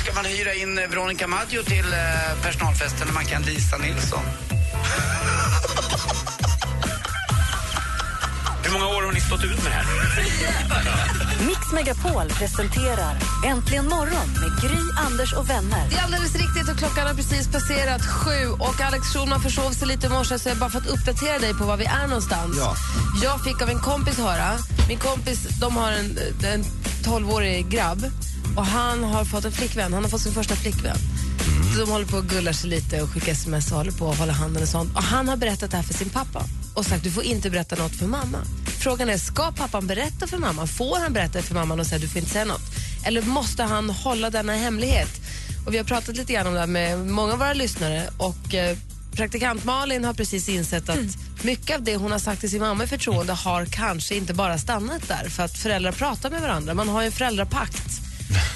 ska man hyra in eh, Veronica Maggio till eh, personalfesten när man kan Lisa Nilsson. Hur många år har ni stått ut med det här? Mix Megapol presenterar Äntligen morgon med Gry, Anders och vänner. Det är alldeles riktigt och klockan har precis passerat sju och Alex Schulman försov sig lite i morse så jag bara fått uppdatera dig på var vi är någonstans. Ja. Jag fick av en kompis höra, min kompis de har en, en 12-årig grabb och han har fått en flickvän, han har fått sin första flickvän. De håller på och gullar sig lite och skickar sms och håller på och håller handen och sånt. Och han har berättat det här för sin pappa och sagt du får inte berätta något för mamma. Frågan är, ska pappan berätta för mamma? Får han berätta för mamman och säga du får inte säga något? Eller måste han hålla denna hemlighet? Och vi har pratat lite grann om det här med många av våra lyssnare och eh, praktikant Malin har precis insett att mycket av det hon har sagt till sin mamma i förtroende har kanske inte bara stannat där för att föräldrar pratar med varandra. Man har ju en föräldrapakt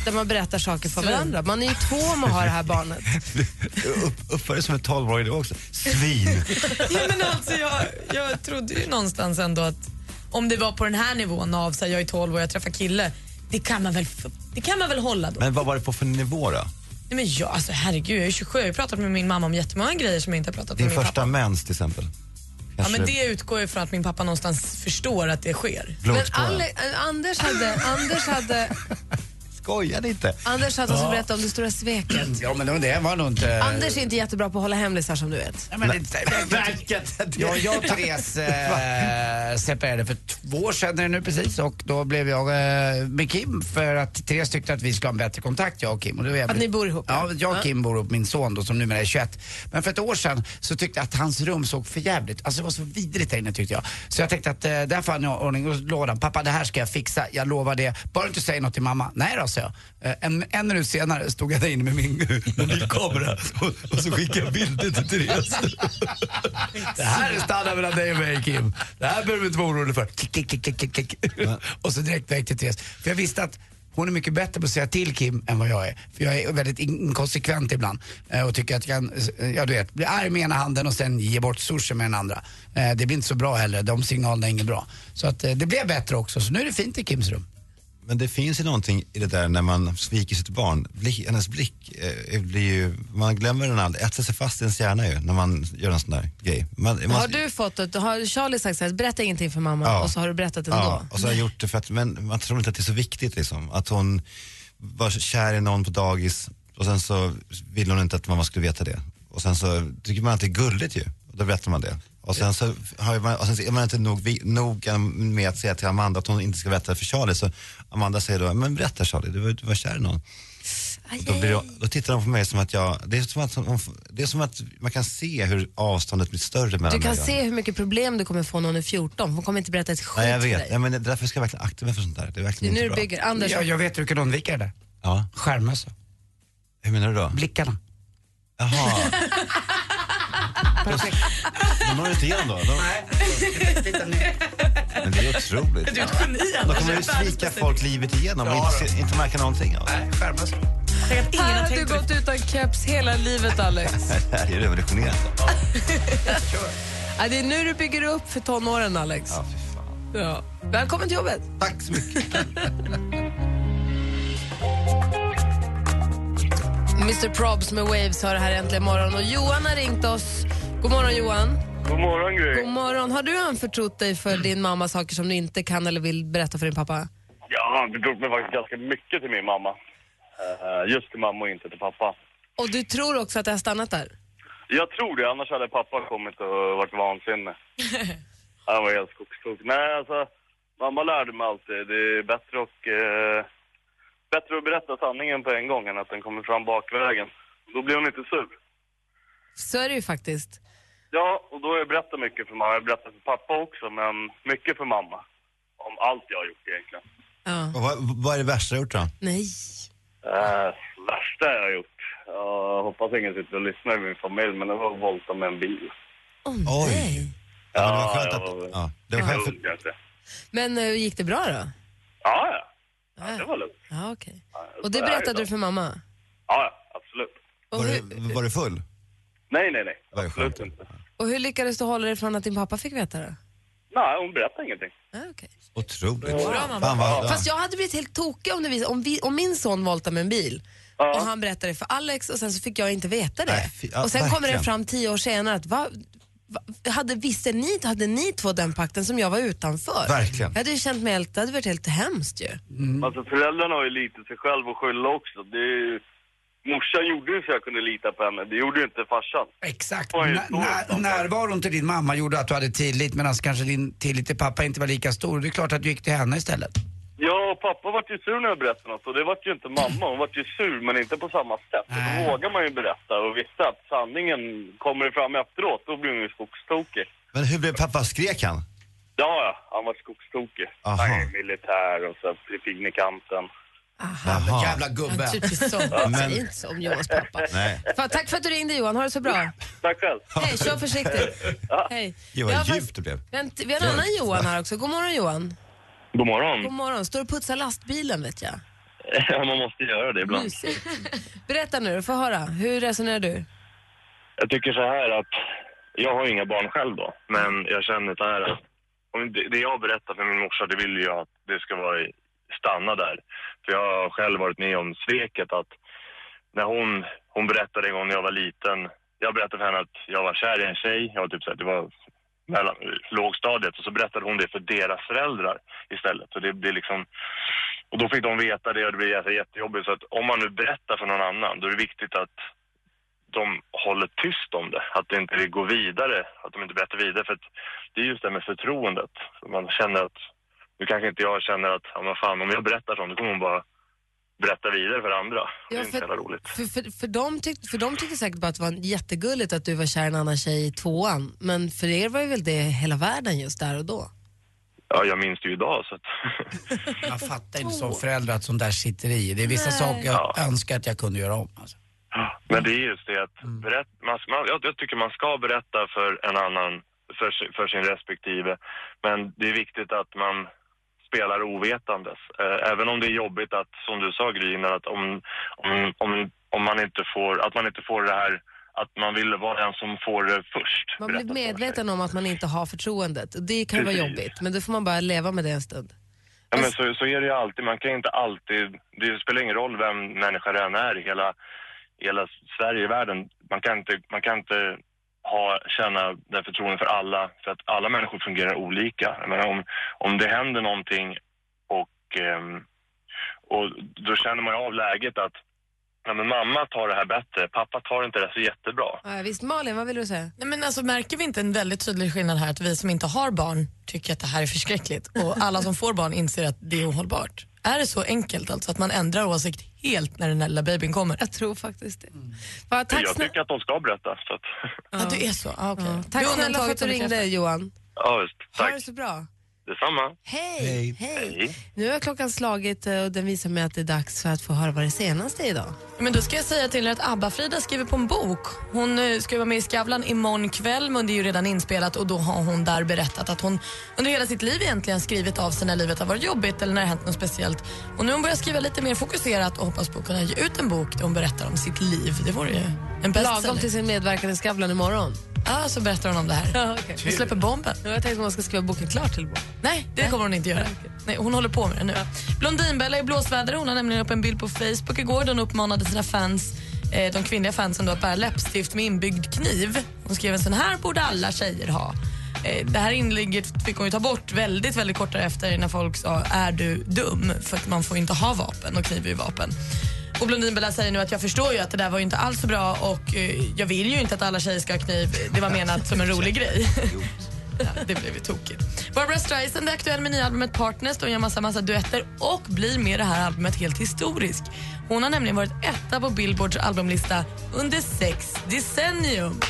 där man berättar saker för varandra. Man är ju två om att ha det här barnet. Upp, uppför dig som en tolvåring du också. Svin. Ja, men alltså, jag, jag trodde ju någonstans ändå att om det var på den här nivån av så här, jag är 12 och jag träffar kille, det kan man väl, det kan man väl hålla då? Men vad var det på för nivå då? Nej, men jag, alltså, herregud, jag är 27, jag har ju pratat med min mamma om jättemånga grejer som jag inte har pratat Din med min första pappa. mens till exempel? Ja, men det utgår ju från att min pappa någonstans förstår att det sker. Men. Ale, Anders hade, Anders hade, Skojar inte? Anders hade alltså berättat om det stora sveket. Ja, men det var nog inte... Anders är inte jättebra på att hålla hemlisar som du vet. Ja, men det, jag, jag och Therese eh, separerade för två år sedan är nu precis och då blev jag eh, med Kim för att Therese tyckte att vi ska ha en bättre kontakt jag och Kim. Och då är jag Att ni bor ihop? Ja, jag och Kim bor ihop, min son då som numera är 21. Men för ett år sedan så tyckte jag att hans rum såg för jävligt. Alltså det var så vidrigt där inne tyckte jag. Så jag tänkte att eh, där får han ordning och så lovade han, pappa det här ska jag fixa, jag lovar det. Bara inte säg något till mamma. Nej då, sa jag. Eh, en, en minut senare stod jag där inne med min, med min kamera och, och så skickade jag bilder till Therese. det här stannar mellan dig och mig Kim. Det här behöver du inte vara orolig för. Klick, klick, klick, klick. Och så direkt väg till Therese. För jag visste att hon är mycket bättre på att säga till Kim än vad jag är. För jag är väldigt inkonsekvent ibland eh, och tycker att jag kan, eh, ja du vet, bli arg med ena handen och sen ge bort sushi med den andra. Det blir inte så bra heller, de signalerna är inget bra. Så att det blev bättre också, så nu är det fint i Kims rum. Men det finns ju någonting i det där när man sviker sitt barn. Blick, hennes blick eh, blir ju, man glömmer den aldrig, äter sig fast i ens hjärna ju när man gör en sån där grej. Man, man, Har du fått ett, har Charlie sagt så här, berätta ingenting för mamma Ja. och så har du berättat ändå? Ja, och så har jag gjort det för att, men man tror inte att det är så viktigt liksom. Att hon var kär i någon på dagis och sen så ville hon inte att mamma skulle veta det. Och sen så tycker man att det är gulligt ju, då berättar man det. Och sen så har man, och sen så är man inte nog, noga med att säga till Amanda att hon inte ska berätta för Charlie. Så Amanda säger då, men berätta Charlie, du var, du var kär i någon. Då, blir då tittar de på mig som att jag, det är som att, det är som att man kan se hur avståndet blir större mellan Du kan se hur mycket problem du kommer få när hon är 14. Hon kommer inte berätta ett skit Nej, jag vet. Ja, men därför ska jag verkligen akta mig för sånt där. Det är Det är verkligen nu inte bra. bygger. Anders, Jag, jag vet hur du kan undvika det där. Ja, Skärmmössa. hur menar du då? Blickarna. Jaha. De når inte igenom då? De, men det är otroligt. Du är ett geni, Då kommer du svika folk livet igenom och inte, se- inte märka någonting av det. Nej, skärmmössa. Tänk att ingen här har har du tänkt på gått utan keps hela livet Alex. Det här är revolutionerande. ja, det är nu du bygger upp för tonåren Alex. Ja, fy fan. Ja. Välkommen till jobbet. Tack så mycket. Mr Probs med Waves har det här äntligen morgon och Johan har ringt oss. God morgon Johan. God morgon Gry. God morgon. Har du anförtrott dig för din mamma saker som du inte kan eller vill berätta för din pappa? Jag har anförtrott mig faktiskt ganska mycket till min mamma. Eh, just till mamma och inte till pappa. Och du tror också att det har stannat där? Jag tror det, annars hade pappa kommit och varit vansinnig. Han var helt skogstokig. Nej, alltså, mamma lärde mig alltid. Det är bättre och eh, bättre att berätta sanningen på en gång än att den kommer fram bakvägen. Då blir hon inte sur. Så är det ju faktiskt. Ja, och då har jag berättat mycket för mamma. Jag har berättat för pappa också, men mycket för mamma. Om allt jag har gjort egentligen. Ja. Och vad, vad är det värsta du har gjort då? Nej. Uh, värsta jag har gjort? Jag hoppas ingen sitter och lyssnar i min familj, men det var att volta med en bil. Åh, nej. Ja, men det var skönt att... var- Ja, det var skönt för... Men eh, gick det bra då? Ja, ja. ja det var lugnt. Ja. Ja, Och det berättade du för mamma? Ja, ja, absolut. Var hur, du, var du full? Nej, nej, nej. Ju Absolut skönt. inte. och hur lyckades du hålla dig från att din pappa fick veta det? Nej, hon berättade ingenting. Ja, okej. Otroligt. Bra, mamma. Fan vad... Fast jag hade blivit helt tokig om, det vis- om, vi, om min son voltar med en bil Ja. och han berättade det för Alex och sen så fick jag inte veta det. Nej, fy- ja, och sen kommer det verkligen. fram tio år senare att va, va, hade, visste ni, hade ni två den pakten som jag var utanför? Verkligen. Jag hade ju känt mig helt, det hade varit helt hemskt ju. Alltså föräldrarna har ju lite sig själv att skylla också. Det är ju... Morsan gjorde ju så jag kunde lita på henne. Det gjorde ju inte farsan. Exakt. Oj, Nä- nä- närvaron till din mamma gjorde att du hade tillit medan kanske din tillit till pappa inte var lika stor. Det är klart att du gick till henne istället. Ja, och pappa vart ju sur när jag berättade något och det vart ju inte mamma. Hon vart ju sur men inte på samma sätt. Då vågar man ju berätta och visste att sanningen kommer fram efteråt, då blir hon ju skogstokig. Men hur blev pappa? Skrek han? Ja, han var skogstokig. Aha. Han är militär och så fin kanten. Jävla, gubbe. Typiskt så. Men- Säg inte så om Johans pappa. Nej. Fan, tack för att du ringde Johan, ha det så bra. Tack själv. Hej, kör försiktigt. Hej. Gud vad djupt det blev. Vänt, vi har en annan Johan här också. God morgon Johan. God morgon. God morgon. Står och putsar lastbilen vet jag. Ja, man måste göra det ibland. Mysigt. Berätta nu, få höra. Hur resonerar du? Jag tycker så här att jag har inga barn själv då, men jag känner så här att om det, det jag berättar för min morsa, det vill jag att det ska vara i- stanna där. För jag har själv varit med om sveket att när hon, hon berättade en gång när jag var liten, jag berättade för henne att jag var kär i en tjej, jag var typ så här, det var mellan, lågstadiet och så berättade hon det för deras föräldrar istället. Så det blir liksom, och då fick de veta det och det blev jätte- jättejobbigt. Så att om man nu berättar för någon annan, då är det viktigt att de håller tyst om det. Att det inte går vidare, att de inte berättar vidare. För att det är just det med förtroendet. Man känner att, nu kanske inte jag känner att, ja men fan om jag berättar sånt, då kommer hon bara berätta vidare för andra. det är inte så jävla roligt. för, för, för, de tyck, för de tyckte säkert bara att det var jättegulligt att du var kär i en annan tjej i tvåan. Men för er var ju väl det hela världen just där och då? Ja, jag minns det ju idag så att... Jag fattar inte som förälder att sånt där sitter i. Det är vissa saker jag önskar att jag kunde göra om. Alltså. Men det är just det att berätt, man, man, jag, jag tycker man ska berätta för en annan, för, för sin respektive. Men det är viktigt att man spelar ovetandes. Eh, även om det är jobbigt att, som du sa Gry, innan, att om, om, om, om man inte får, att man inte får det här, att man vill vara den som får det först. Man blir medveten om att man inte har förtroendet. Det kan ju vara Precis. jobbigt, men då får man bara leva med det en stund. Ja, men så, så är det ju alltid. Man kan inte alltid... Det spelar ingen roll vem människa det än är i hela, hela Sverige, världen. Man kan inte, man kan inte ha, känna det förtroende för alla, för att alla människor fungerar olika. Jag menar, om, om det händer någonting och, ehm, och då känner man ju av läget att ja, men mamma tar det här bättre, pappa tar inte det så jättebra. Ja, visst, Malin, vad vill du säga? Nej, men alltså, märker vi inte en väldigt tydlig skillnad här att vi som inte har barn tycker att det här är förskräckligt och alla som får barn inser att det är ohållbart? Är det så enkelt alltså att man ändrar åsikt helt när den här lilla babyn kommer? Jag tror faktiskt det. Va, tack, jag tycker att de ska berätta. Så att, Ja, du är så? Ah, okay. ja, tack snälla för att du ringde Johan. ja, visst. Ha Tack. det så bra. Detsamma. Hej! Hej. Hej. Nu har klockan slagit eh, och den visar mig att det är dags för att få höra vad det senaste är idag. Men då ska jag säga till er att Abba-Frida skriver på en bok. Hon eh, ska vara med i Skavlan imorgon kväll men det är ju redan inspelat och då har hon där berättat att hon under hela sitt liv egentligen skrivit av sig när livet har varit jobbigt eller när det har hänt något speciellt. Och nu har hon börjat skriva lite mer fokuserat och hoppas på att kunna ge ut en bok där hon berättar om sitt liv. Det vore ju en Lagom bestseller. till sin medverkan i Skavlan imorgon. Ja, så berättar hon om det här. Ja, okay. Hon släpper bomben. Jag tänkte att man ska skriva boken klart till boken. Nej, det kommer hon inte göra. Nej, hon håller på med det nu. Blondinbella i blåsväder. Hon har nämligen upp en bild på Facebook igår. Den uppmanade sina fans, eh, de kvinnliga fansen då, att bära läppstift med inbyggd kniv. Hon skrev en sån här borde alla tjejer ha. Eh, det här inlägget fick hon ju ta bort väldigt, väldigt kort därefter när folk sa är du dum? För att man får inte ha vapen och kniv är ju vapen. Och Blondinbella säger nu att jag förstår ju att det där var inte alls så bra och eh, jag vill ju inte att alla tjejer ska ha kniv. Det var menat som en rolig grej. Ja, det blev ju tokigt. Barbara Streisand är aktuell med nya albumet Partners. De gör massa, massa duetter och blir med det här albumet helt historisk. Hon har nämligen varit etta på Billboards albumlista under sex decennium.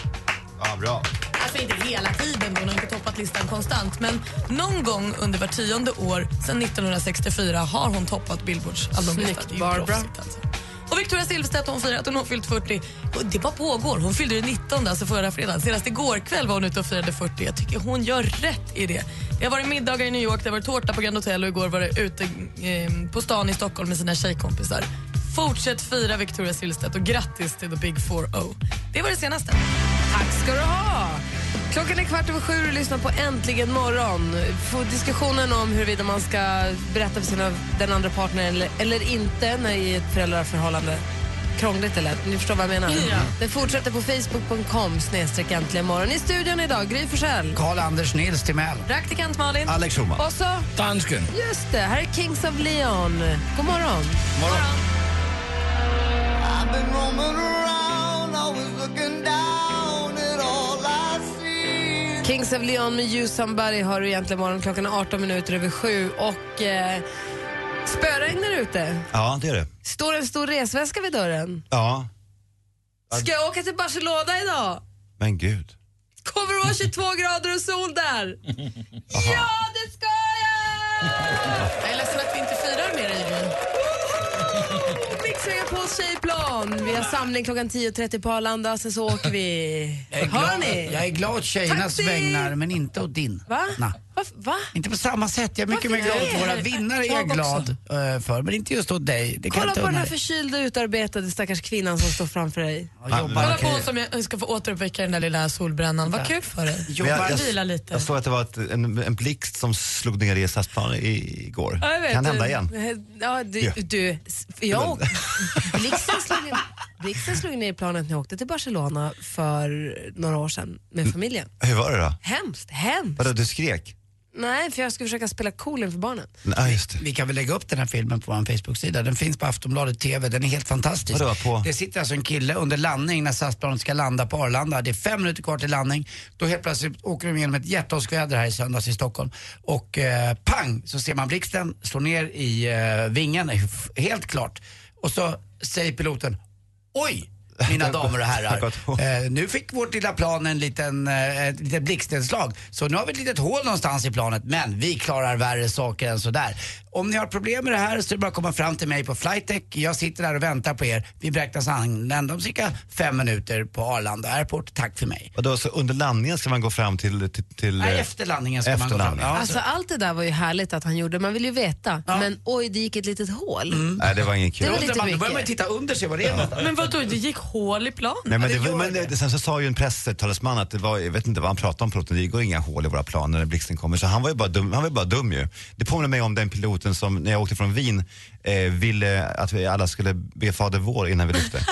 Ja, bra. Alltså inte hela tiden, hon har inte toppat listan konstant. Men någon gång under var tionde år sedan 1964 har hon toppat Billboards albumlista. Snyggt, Det är ju Barbara. proffsigt, Alltså. Och Victoria Silvstedt hon firar att hon har fyllt 40. Och det bara pågår. Hon fyllde 19, alltså förra fredagen. Senast igår kväll var hon ute och firade 40. Jag tycker hon gör rätt i det. Det har varit middagar i New York, det har varit tårta på Grand Hotel och igår var det ute eh, på stan i Stockholm med sina tjejkompisar. Fortsätt fira Victoria Silvstedt och grattis till the big 4-0. Det var det senaste. Tack ska du ha! Klockan är kvart över sju och lyssnar på Äntligen morgon. Får diskussionen om huruvida man ska berätta för sina, den andra partnern eller, eller inte när i ett föräldraförhållande. Krångligt eller? Ni förstår vad jag menar? Ja. Det fortsätter på facebook.com snedstreck äntligen morgon. I studion idag, Gry Forssell. Karl-Anders Nils Timell. Praktikant Malin. Alex Schulman. Och så, Dansken. just det, här är Kings of Leon. God morgon. Kings of Leon med You Somebody har du egentligen morgon. Klockan är 18 minuter över sju och eh, spöregnar ute. Ja, det är det. Står en stor resväska vid dörren. Ja, Ska jag åka till Barcelona idag? men gud. Kommer det vara 22 grader och sol där? ja, det ska jag! Jag är ledsen att vi inte firar med dig. Gry. Mix Megapols tjejplan. Vi har samling klockan 10.30 på Arlanda, sen så åker vi. Jag är, Hör glad, ni? jag är glad tjejernas Taxi! vägnar, men inte åt din. Va? Nej. Va? Va? Inte på samma sätt. Jag är mycket mer glad åt våra vinnare. är Jag jag glad eh, för, men inte just åt dig. Det kan Kolla jag på den här förkylda, utarbetade stackars kvinnan som står framför dig. Ja, jobbar, Kolla på hon som jag ska få återuppväcka den där lilla solbrännan. Vad kul för dig. Jobbar, jag, jag, Vila lite. jag såg att det var ett, en, en blixt som slog ner i SAS-plan i- igår. Ja, jag vet. kan hända igen. Ja, du, Ja. du jag, blixten, slog ner, blixten slog ner i planet när jag åkte till Barcelona för några år sedan med familjen. Hur var det då? Hemskt, hemskt. Vadå, du skrek? Nej, för jag skulle försöka spela cool inför barnen. Nej, just det. Vi kan väl lägga upp den här filmen på vår Facebook-sida. Den finns på Aftonbladet TV. Den är helt fantastisk. Vadå, på? Det sitter alltså en kille under landning när SAS-planet ska landa på Arlanda. Det är fem minuter kvar till landning. Då helt plötsligt åker de igenom ett jätteåskväder här i söndags i Stockholm. Och eh, pang så ser man blixten slå ner i eh, vingen, helt klart. Och så säger piloten, oj! Mina damer och herrar. Eh, nu fick vårt lilla plan en liten, eh, ett litet blixtnedslag. Så nu har vi ett litet hål någonstans i planet. Men vi klarar värre saker än sådär. Om ni har problem med det här så är det bara att komma fram till mig på Flightech. Jag sitter där och väntar på er. Vi beräknas anlända om cirka fem minuter på Arlanda Airport. Tack för mig. Vadå, så under landningen ska man gå fram till... till, till Nej, eh, efter landningen ska efter man gå fram. landningen. Ja, Alltså så- allt det där var ju härligt att han gjorde, man vill ju veta. Men oj, det gick ett litet hål. Nej, det var inget kul. Det var lite man- Då börjar man titta under sig vad det är någonstans. Men vadå, det gick hål i planen? Nej, men det, det men det. sen så sa ju en presstalesman att det var, jag vet inte vad han pratade om piloten, det går inga hål i våra planer när blixten kommer. Så han var ju bara dum, han var ju bara dum ju. Det påminner mig om den piloten som, när jag åkte från Wien, eh, ville att vi alla skulle be Fader vår innan vi lyfte.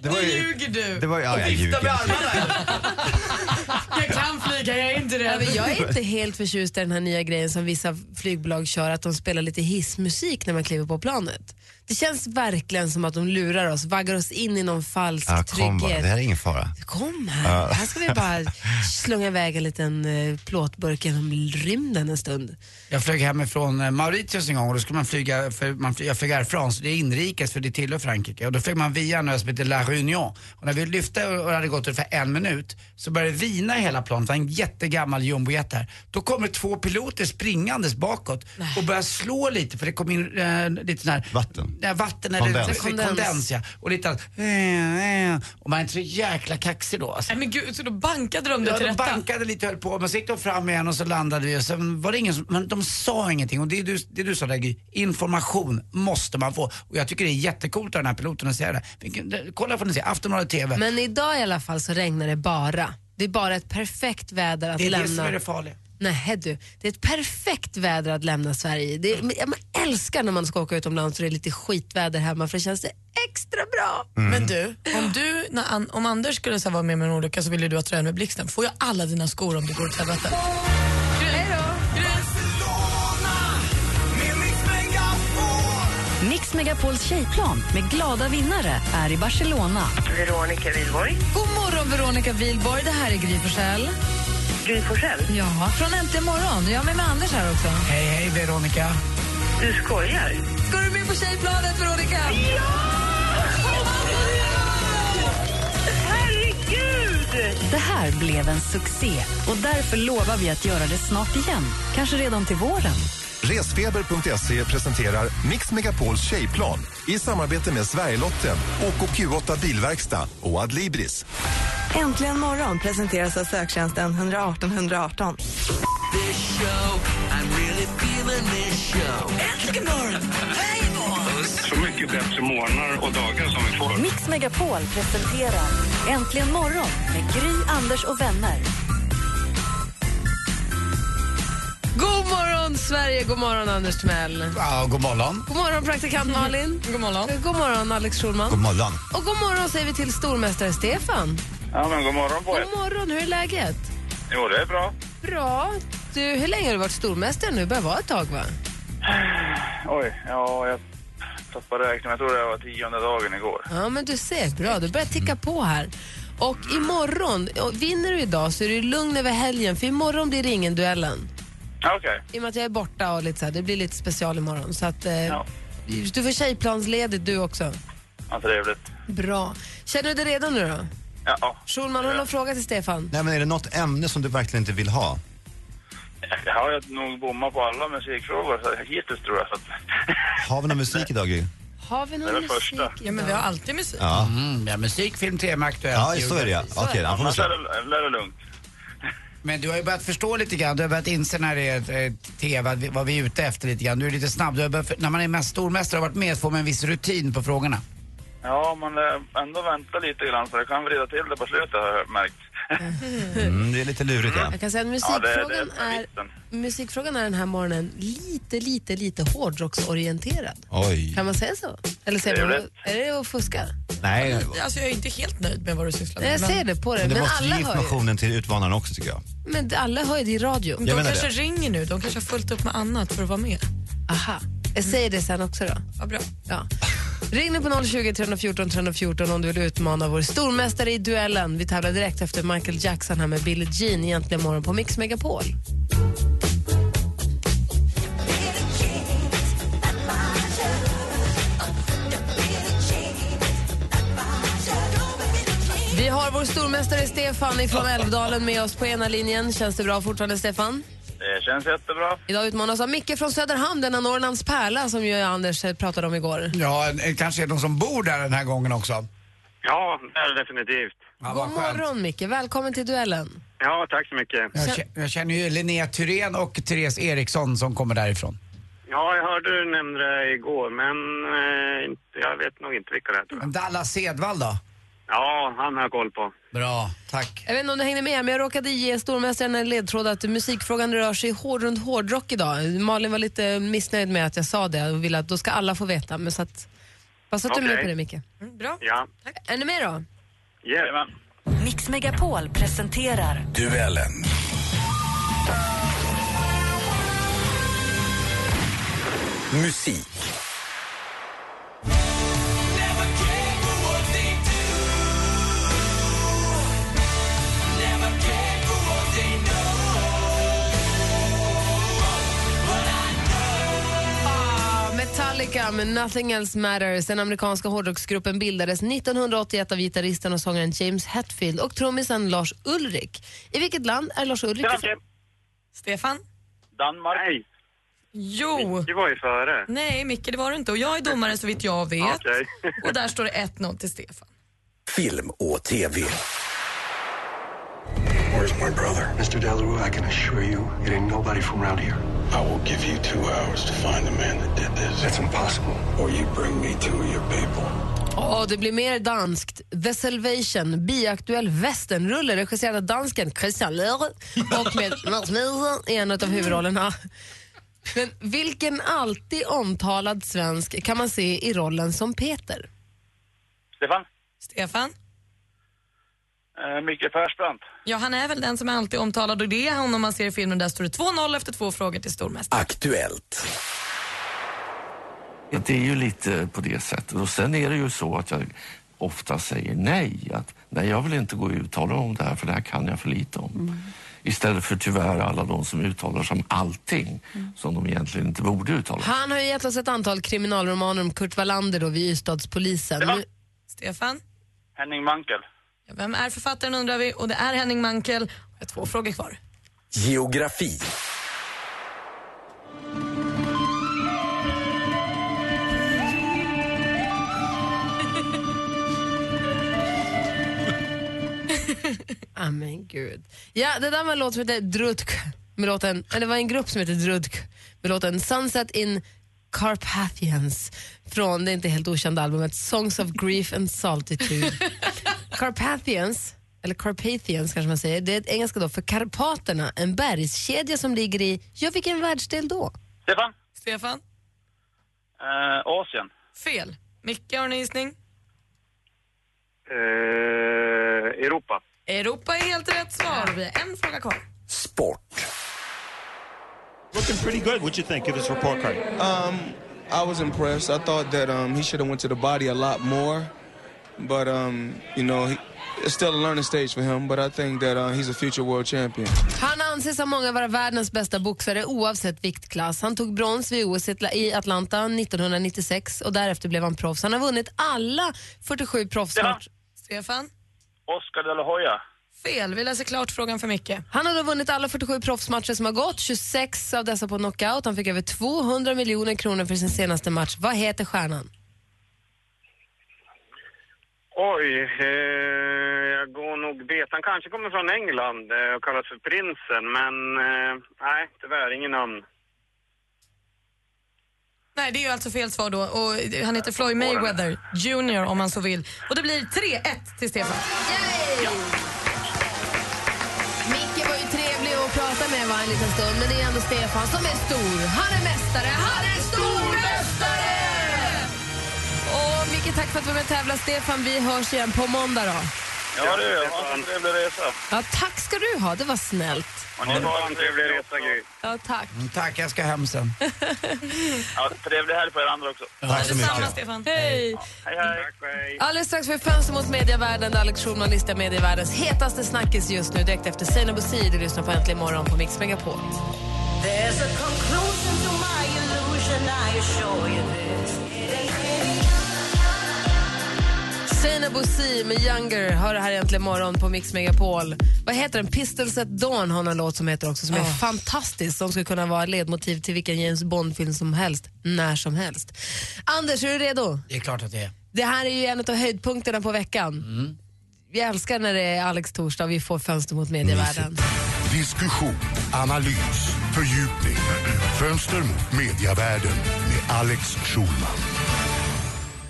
det Nu ljuger du. Det var, ja, jag ljuger. Jag kan flyga, jag är inte Ja, rädd. men jag är inte helt förtjust i den här nya grejen som vissa flygbolag kör, att de spelar lite hissmusik när man kliver på planet. Det känns verkligen som att de lurar oss, vaggar oss in i någon falsk Ja, kom bara, trygghet. det här är ingen fara. Kom här, här ska vi bara slunga iväg en liten eh, plåtburk genom rymden en stund. Jag flög hemifrån eh, Mauritius en gång och då skulle man flyga, för man flyg, jag flög Air France, det är inrikes för det tillhör Frankrike. Och då flög man via en ö som heter La Réunion. Och när vi lyfte och det hade gått ungefär en minut så började det vina i hela planet, det var en jättegammal jumbojet här. Då kommer två piloter springandes bakåt och börjar slå lite för det kom in eh, lite sån här Vatten. Ja, vatten Kondens. eller kondens. kondens ja. Och lite att, eh, eh. och man är inte så jäkla kaxig då alltså. Nej, men gud, så då bankade de det Ja, till de rätta? bankade lite höll på, men så gick de fram igen och så landade vi och sen var det ingen som, men de sa ingenting och det du, det du sa där Gry, information måste man få. Och jag tycker det är jättecoolt av den här piloten att säga det. Det. Kolla får ni se, Aftonbladet TV. Men idag i alla fall så regnar det bara. Det är bara ett perfekt väder att det är det lämna. som är det farliga. Nej du, det är ett perfekt väder att lämna Sverige det är, ja, Man älskar när man ska åka utomlands och det är lite skitväder hemma för det känns det extra bra. Men du, om, du när om Anders skulle så vara med med en olycka så vill du ha tröjan med blixten. Får jag alla dina skor om det går åt helvete? Mix Megapols tjejplan med glada vinnare är i Barcelona. Veronica Wihlborg. God morgon Veronica Wilborg, det här är Gry Forssell. Gry Forssell. Ja, från Äntligen morgon. Jag är med, med Anders här också. Hej hej Veronica. Du skojar? Ska du med på tjejplanet Veronica? Herregud! Det här blev en succé och därför lovar vi att göra det snart igen. Kanske redan till våren. Resfeber.se presenterar Mix Megapols tjejplan i samarbete med Sverigelotten, OKQ8 Bilverkstad och Adlibris. Äntligen morgon presenteras av söktjänsten 118 118. Äntligen morgon! Så mycket bättre morgnar och dagar som vi får. Mix Megapol presenterar Äntligen morgon med Gry, Anders och vänner. Morgon, Sverige! God morgon, Anders Timell. Ja, god morgon. God morgon, praktikant Malin. God morgon. God morgon, Alex Schulman. God morgon. Och god morgon säger vi till stormästare Stefan. Ja, men god morgon på er. God morgon, hur är läget? Jo, det är bra. Bra. Du, hur länge har du varit stormästare nu? börjar vara ett tag, va? Oj, ja, jag tappade räkningen. Jag tror det var tionde dagen igår. Ja, men du ser. Bra, du börjar ticka på här. Och imorgon, och vinner du idag så är du lugn över helgen, för imorgon blir det ingen duellen. Okej. I och med att jag är borta och lite så här, det blir lite special imorgon. Så att, eh, Ja. Du får tjejplansledigt du också. Ja, trevligt. Bra. Känner du dig redo nu då? Ja. Schulman, har du någon fråga till Stefan? Nej, men är det något ämne som du verkligen inte vill ha? Jag har nog bommat på alla musikfrågor så hittills tror jag. Så att... Har vi någon musik idag, Gry? Har vi Det någon är musik första. Ja, men vi har alltid musik. Ja. Mm, ja, musik, film, tema, aktuellt. Ja, så är det ja. Okej, får Annars det, är det lugnt. Men du har ju börjat förstå lite grann, du har börjat inse när det är eh, TV, vi- vad vi är ute efter lite grann. Du är lite snabb, du har börjat, när man är mest stormästare och har varit med så får man en viss rutin på frågorna. Ja, man eh, ändå vänta lite grann så det kan vrida till det på slutet har jag märkt. Mm, det är lite lurigt ja. Jag kan säga att Ja, det, det musikfrågan, är är, vitsen. musikfrågan är den här morgonen lite, lite, lite hårdrocksorienterad. Oj. Kan man säga så? Eller säger man, är det att fuska? Nej, Alltså, jag är inte helt nöjd med vad du sysslar med. jag ser det på dig. men du Men måste alla ge informationen till utmanarna också tycker jag. Men alla hör ju det i radio. Jag de kanske det. ringer nu. De kanske har fullt upp med annat för att vara med. Aha. Jag säger det sen också då. Ja, bra. Ja. Ring nu på 020 314 314 om du vill utmana vår stormästare i duellen. Vi tävlar direkt efter Michael Jackson här med Billie Jean egentligen morgon på Mix Megapol. Vi har vår stormästare Stefan från Älvdalen med oss på ena linjen. Känns det bra fortfarande, Stefan? Det känns jättebra. Idag utmanas av Micke från Söderhamn, denna Norrlands pärla som ju Anders eh, pratade om igår. Ja, en- kanske är de som bor där den här gången också. Ja, det är det definitivt. Ja, God vad skönt. morgon Micke, välkommen till duellen. Ja, tack så mycket. Jag, kä- jag känner ju Linnea Thyrén och Therese Eriksson som kommer därifrån. Ja, jag hörde du nämnde det igår, men eh, inte- jag vet nog inte vilka det är. tror jag. Dallas Sedvall då? Ja, han har jag koll på. Bra, tack. Jag vet inte om du hängde med, men jag råkade ge stormästaren en ledtråd att musikfrågan rör sig hård runt hårdrock idag. Malin var lite missnöjd med att jag sa det och ville att då ska alla få veta. Men så att, du är med på det Micke. Mm, bra. Ja. Är ni med då? Jajamän. Mix Megapol presenterar Duellen. Musik. Metallica med Nothing Else Matters. Den amerikanska hårdrocksgruppen bildades 1981 av gitarristen och sångaren James Hetfield och trummisen Lars Ulrik. I vilket land är Lars Ulrik ifrån? Stefan? Danmark. Nej, Jo. det var ju före. Nej, Micke, det var du inte. Och jag är domare så vitt jag vet. Okej. Och där står det 1-0 till Stefan. Film och TV. Where's my brother? Mr. Delarue, I can assure you, it ain't nobody from around here. I will give you two hours to find the man that did this. That's impossible. Or you bring me two of your people. Åh, det blir mer danskt. The Salvation, biaktuell westernrulle regisserad av dansken Christian Lehre och med Mats Mikkelsen i en av huvudrollerna. Men vilken alltid omtalad svensk kan man se i rollen som Peter? Stefan? Stefan? Eh, Micke Persbrandt. Ja, han är väl den som är alltid omtalad och det är han om man ser i filmen. Där står det 2-0 efter två frågor till stormästaren. Aktuellt. Det är ju lite på det sättet. Och sen är det ju så att jag ofta säger nej. Att nej, jag vill inte gå och uttala om det här för det här kan jag för lite om. Istället för tyvärr alla de som uttalar sig om allting som de egentligen inte borde uttala sig. Han har ju gett oss ett antal kriminalromaner om Kurt Wallander då vid Ystadspolisen. Nu, Stefan? Henning Mankel. Vem är författaren undrar vi och det är Henning Mankel. Jag har två frågor kvar. Geografi. ah, men gud. Ja, det där var en låt som hette Drutk med låten, eller det var en grupp som hette Drutk med låten Sunset in Carpathians från det inte helt okända albumet Songs of Grief and Saltitude. Carpathians, eller Carpathians kanske man säger, det är ett engelska då för Karpaterna, en bergskedja som ligger i, ja vilken världsdel då? Stefan? Stefan? Eh, Asien. Fel. Micke, har ni en gissning? Eh, Europa. Europa är helt rätt svar. Vi har en fråga kvar. Looking pretty good. What you think of this report card? Um, I was impressed. I thought that um, he should have went to the body a lot more, but um, you know, he, it's still a learning stage for him. But I think that uh, he's a future world champion. Han anses av många vara världens bästa boxare oavsett viktklass. Han tog brons vid OS i Atlanta 1996 och därefter blev han proffs. Han har vunnit alla 47 proffsmatcher. Stefan? Oscar de la Hoya. Fel. Vi läser klart frågan för Micke. Han har då vunnit alla 47 proffsmatcher som har gått, 26 av dessa på knockout. Han fick över 200 miljoner kronor för sin senaste match. Vad heter stjärnan? Oj, eh, jag går nog bet. Han kanske kommer från England eh, och kallas för prinsen, men eh, nej, tyvärr, ingen namn. Nej, det är ju alltså fel svar då. Och han heter Floyd Mayweather Jr om man så vill. Och det blir 3-1 till Stefan. Micke prata med var en liten stund, men det är ändå Stefan som är stor. Han är mästare, han är stormästare! Och mycket tack för att du var med och tävlade. Stefan, vi hörs igen på måndag då. Ja, du, ha en trevlig resa. Ja, tack ska du ha, det var snällt. Och ni har en trevlig resa, Gry. Ja, tack. Mm, tack, jag ska hem sen. Ja, trevlig helg på er andra också. Tack så Detsamma, mycket. Stefan. Hej! Hej, hej. Tack, hej. Alldeles strax får vi fönster mot medievärlden där Alex Schulman listar medievärldens hetaste snackis just nu direkt efter Seinabo Bosi. Du lyssnar på Äntligen morgon på Mix Megapol. There's a conclusion to my illusion, I assure you this. Seinabo Bosi med Younger hör det här egentligen morgon på Mix Megapol. Vad heter den? Pistols at Dawn har en låt som heter också som är fantastisk. Som skulle kunna vara ledmotiv till vilken James Bond-film som helst, när som helst. Anders, är du redo? Det är klart att det är. Det här är ju en av höjdpunkterna på veckan. Vi älskar när det är Alex torsdag och vi får fönster mot medievärlden. Diskussion, analys, fördjupning. Fönster mot mediavärlden med Alex Schulman.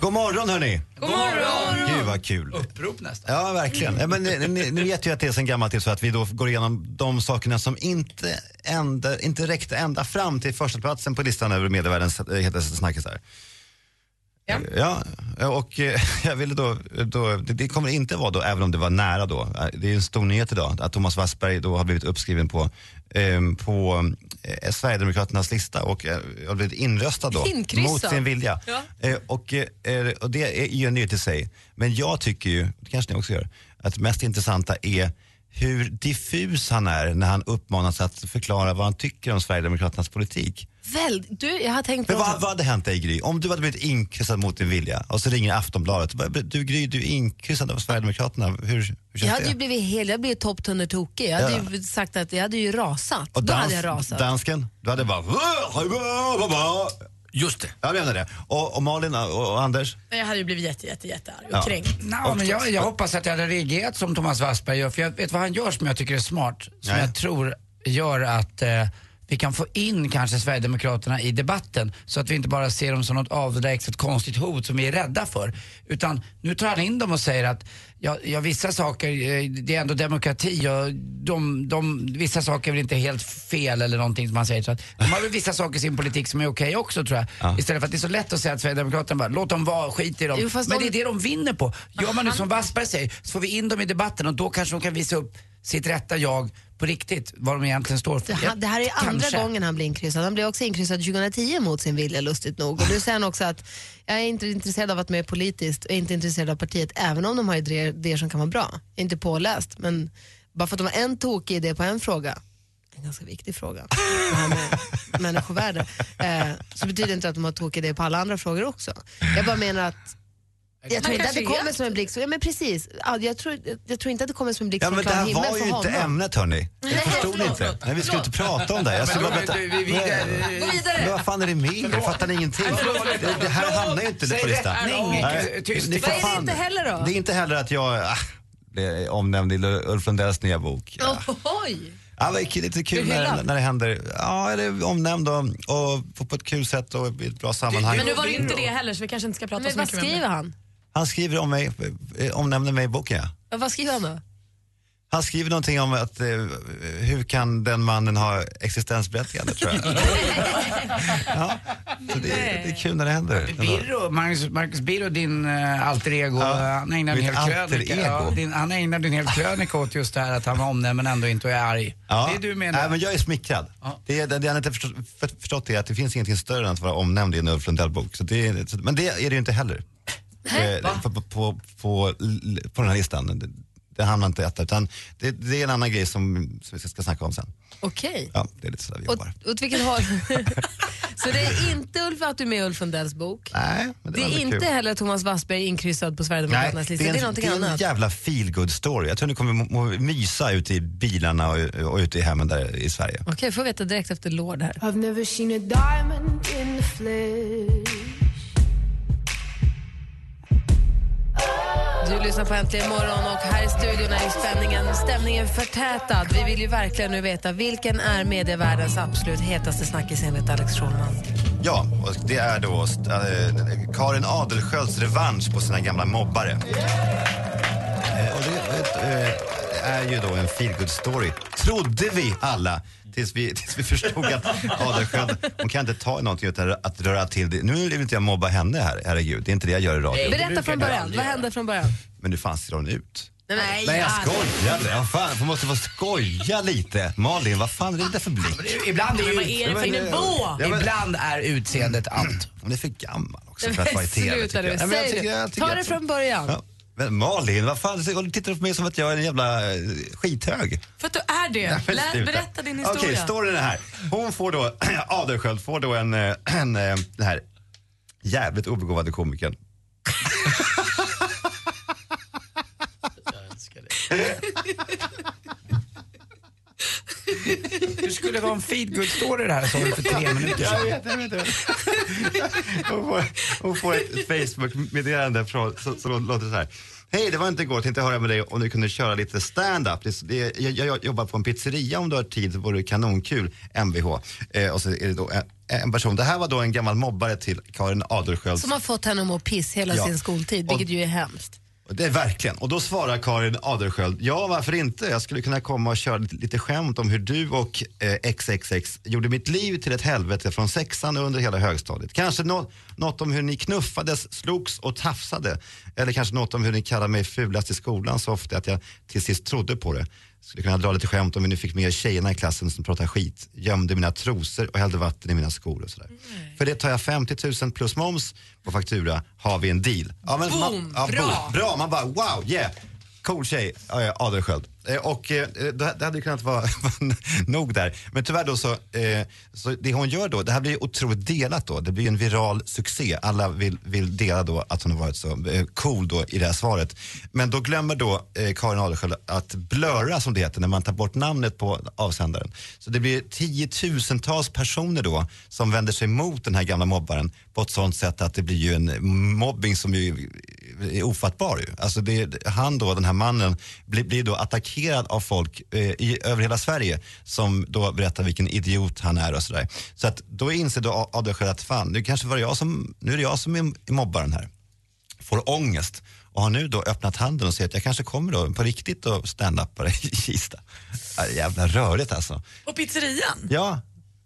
God morgon hörni! God morgon! Gud vad kul. Upprop nästan. Ja, verkligen. Ja, men ni, ni, ni vet ju att det är sen gammalt till så att vi då går igenom de sakerna som inte, ända, inte räckte ända fram till första platsen på listan över medievärldens eh, hetaste snackisar. Ja. Ja, och eh, jag ville då, då det, det kommer inte vara då, även om det var nära då, eh, det är en stor nyhet idag att Thomas Wassberg då har blivit uppskriven på, ehm, på eh, Sverigedemokraternas lista och eh, har blivit inröstad då Inkryssad. mot sin vilja. Ja. Eh, och, eh, och det är ju en nyhet i sig. Men jag tycker ju, det kanske ni också gör, att det mest intressanta är hur diffus han är när han uppmanas att förklara vad han tycker om Sverigedemokraternas politik. Väl, du, jag har tänkt på Men vad, vad hade hänt dig Gry? Om du hade blivit inkryssad mot din vilja och så ringer Aftonbladet. Bara, Du Gry, du är inkryssad av Sverigedemokraterna. Hur, hur känns Jag hade det? ju blivit helt, jag blivit topptunnertokig. Jag hade Ja. ju sagt att jag hade ju rasat. och Då dans, hade jag rasat. dansken, du hade bara... Just det. Jag menar det. Och, och Malin och, och Anders? Jag hade ju blivit jätte, jätte, jättearg och Ja. kränkt. Men jag, jag hoppas att jag hade reagerat som Thomas Wassberg gör, för jag vet vad han gör som jag tycker är smart, som Nej. jag tror gör att eh, vi kan få in kanske Sverigedemokraterna i debatten så att vi inte bara ser dem som något avlägset konstigt hot som vi är rädda för. Utan nu tar han in dem och säger att ja, ja vissa saker, eh, det är ändå demokrati och de, de, vissa saker är väl inte helt fel eller någonting som han säger. Så att de har väl vissa saker i sin politik som är okej också tror jag. Istället för att det är så lätt att säga att Sverigedemokraterna bara, låt dem vara, skit i dem. Jo, Men det är det de vinner på. Gör man nu som Wassberg säger så får vi in dem i debatten och då kanske de kan visa upp sitt rätta jag på riktigt, vad de egentligen står för. Det, det här är andra Kanske. gången han blir inkryssad. Han blev också inkryssad 2010 mot sin vilja, lustigt nog. Och nu säger han också att jag är inte intresserad av att vara med politiskt och är inte intresserad av partiet, även om de har idéer, idéer som kan vara bra. Jag är inte påläst, men bara för att de har en tokig idé på en fråga, en ganska viktig fråga, det här med människovärde, eh, så betyder det inte att de har tokig idé på alla andra frågor också. Jag bara menar att jag tror inte att det kommer som en blixt. Ja, men precis. Ja, jag, tror, jag tror inte att det kommer som en blixt Ja, men det här var ju inte ämnet hörni. Nej, Jag förstod förlåt, inte. Nej, vi skulle inte prata om det. Jag skulle bara berätta. vi- vad fan är det med er? Jag fattar ingenting. Det, det här hamnar ju inte på listan. Nej, tyst. ni får Vad är det inte heller då? Det är inte heller att jag... Ah, blev omnämnd i Ulf Lundells nya bok. Oj! Ja, det är lite kul när, när det händer. Ja, eller omnämnd och, och på, på ett kul sätt och i ett bra sammanhang. Men nu var det inte det heller så vi kanske inte ska prata Men så vad mycket om det. skriver han? Han skriver om mig, eh, omnämner mig i boken. Ja. Ja, Vad skriver han då? Han skriver någonting om att eh, hur kan den mannen ha existensberättigande tror jag. ja, så det, är- det är kul när det händer. Birro, Marcus, Marcus Birro, din uh, alter ego, Ja, han ägnade en hel krönika. Ja, din, han ägnade en hel krönika åt just det här att han var omnämnd men ändå inte är arg. Ja. Det är du menar? Nej, men jag är smickrad. Det, är- det, det jag inte förstått, för, förstått är att det finns ingenting större än att vara omnämnd i en Ulf Lundell-bok. Det, Men det är det ju inte heller. Eh, på, på, på, på, på den här listan. Det, det hamnar inte etta, utan det, det är en annan grej som, som vi ska, ska snacka om sen. Okej. Ja, det är lite sådär vi Och, jobbar. åt vilket håll? så det är inte Ulf att du är med i Ulf Lundells bok? Nej, men Det var är ändå inte kul. heller Thomas Wassberg inkryssad på Sverigedemokraternas det lista. Det är en, någonting det är en annat. jävla feel good story. Jag tror ni kommer må, må, mysa ute i bilarna och, och ute i hemmen där i Sverige. Okej, får veta direkt efter Lord här. I've never seen a diamond in the flesh. Du lyssnar på Äntligen morgon och här i studion är spänningen, stämningen förtätad. Vi vill ju verkligen nu veta vilken är medievärldens absolut hetaste snackis enligt Alex Schulman. Ja, och det är då äh, Karin Adelsköls revansch på sina gamla mobbare. Eh, och det eh, är ju då en feelgood story, trodde vi alla. Tills vi, tills vi förstod att Adelsköld, hon kan inte ta i någonting utan att röra till det. Nu vill inte jag mobba henne här, herregud. Det är inte det jag gör i radio. Berätta från början, vad hände från början? Men nu fan ser hon ut. Nej, Nej jag ja. skojade. Ja, fan, jag måste få skoja lite. Malin, vad fan är det där för blick? Ibland är, Men vad är det för nivå? Ja, men- Ibland är utseendet allt. Hon är för gammal också för att vara i TV. Sluta det. tycker Ta det från början. Ja. Men Malin, vad fan, du tittar på mig som att jag är en jävla eh, skithög. För att du är det. Nej, Lä, berätta din historia. Okej, storyn är här. Hon får då, Adelsköld får då en, eh, en, eh, den här jävligt obegåvade komikern. Du skulle vara en feedgood story det här sa du för tre minuter Jag sedan. vet, jag vet, jag vet. Hon får, hon får ett, Facebook-meddelande som låter så här. Hej, det var inte igår. Tänkte höra med dig om du kunde köra lite stand-up. Jag, jag jobbar på en pizzeria om du har tid. Det vore kanonkul. Mvh. Eh, och så är det då en, en person. Det här var då en gammal mobbare till Karin Adelsköld. Som har fått henne att må piss hela Ja. sin skoltid, vilket ju är hemskt. Det är verkligen. Och då svarar Karin Adelsköld, ja varför inte? Jag skulle kunna komma och köra lite, skämt om hur du och eh, XXX gjorde mitt liv till ett helvete från sexan och under hela högstadiet. Kanske no något om hur ni knuffades, slogs och tafsade. Eller kanske något om hur ni kallade mig fulast i skolan så ofta att jag till sist trodde på det. Skulle kunna dra lite skämt om hur ni fick med tjejerna i klassen som pratade skit, gömde mina trosor och hällde vatten i mina skor och sådär. För det tar jag 50 000 plus moms på faktura, har vi en deal. Ja, men Boom, man, ja, bra. boom. Bra, man bara wow, yeah. Cool tjej, Adelsköld. Eh, och eh, det, hade ju kunnat vara nog där. Men tyvärr då så, eh, så det hon gör då, det här blir otroligt delat då. Det blir en viral succé. Alla vill, vill dela då att hon har varit så cool då i det här svaret. Men då glömmer då Karin Adelsköld att blurra som det heter när man tar bort namnet på avsändaren. Så det blir tiotusentals personer då som vänder sig mot den här gamla mobbaren på ett sånt sätt att det blir ju en mobbing som ju är ofattbar ju. Alltså det, han då, den här mannen, blir, blir då attackerad av folk eh, i, över hela Sverige som då berättar vilken idiot han är och sådär. Så att då inser då Adelsköld att fan, nu kanske var det jag som, nu är det jag som är mobbaren här. Får ångest och har nu då öppnat handen och säger att jag kanske kommer då på riktigt och stand-upare i Kista. Jävla rörigt alltså. Och pizzerian? Ja,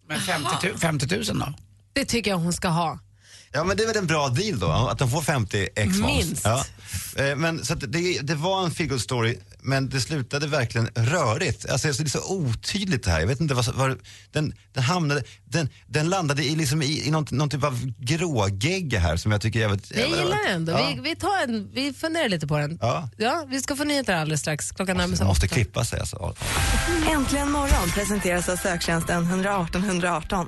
Men 50, tu- 50 000 då? Det tycker jag hon ska ha. Ja men det är väl en bra deal då, att de får 50 ex. Minst. Ja. Eh, Men så att det, det var en feel story, men det slutade verkligen rörigt. Alltså det är så otydligt det här. Jag vet inte vad, vad den, den hamnade, den, den landade i, liksom i, i någon, någon typ av grågegga här som jag tycker är jävligt... Jag gillar den ändå. Ja. Vi, vi, tar en, vi funderar lite på den. Ja. Ja, vi ska få nyheter alldeles strax. Klockan närmar sig Man måste åtta. klippa sig alltså. Äntligen morgon presenteras av söktjänsten 118 118.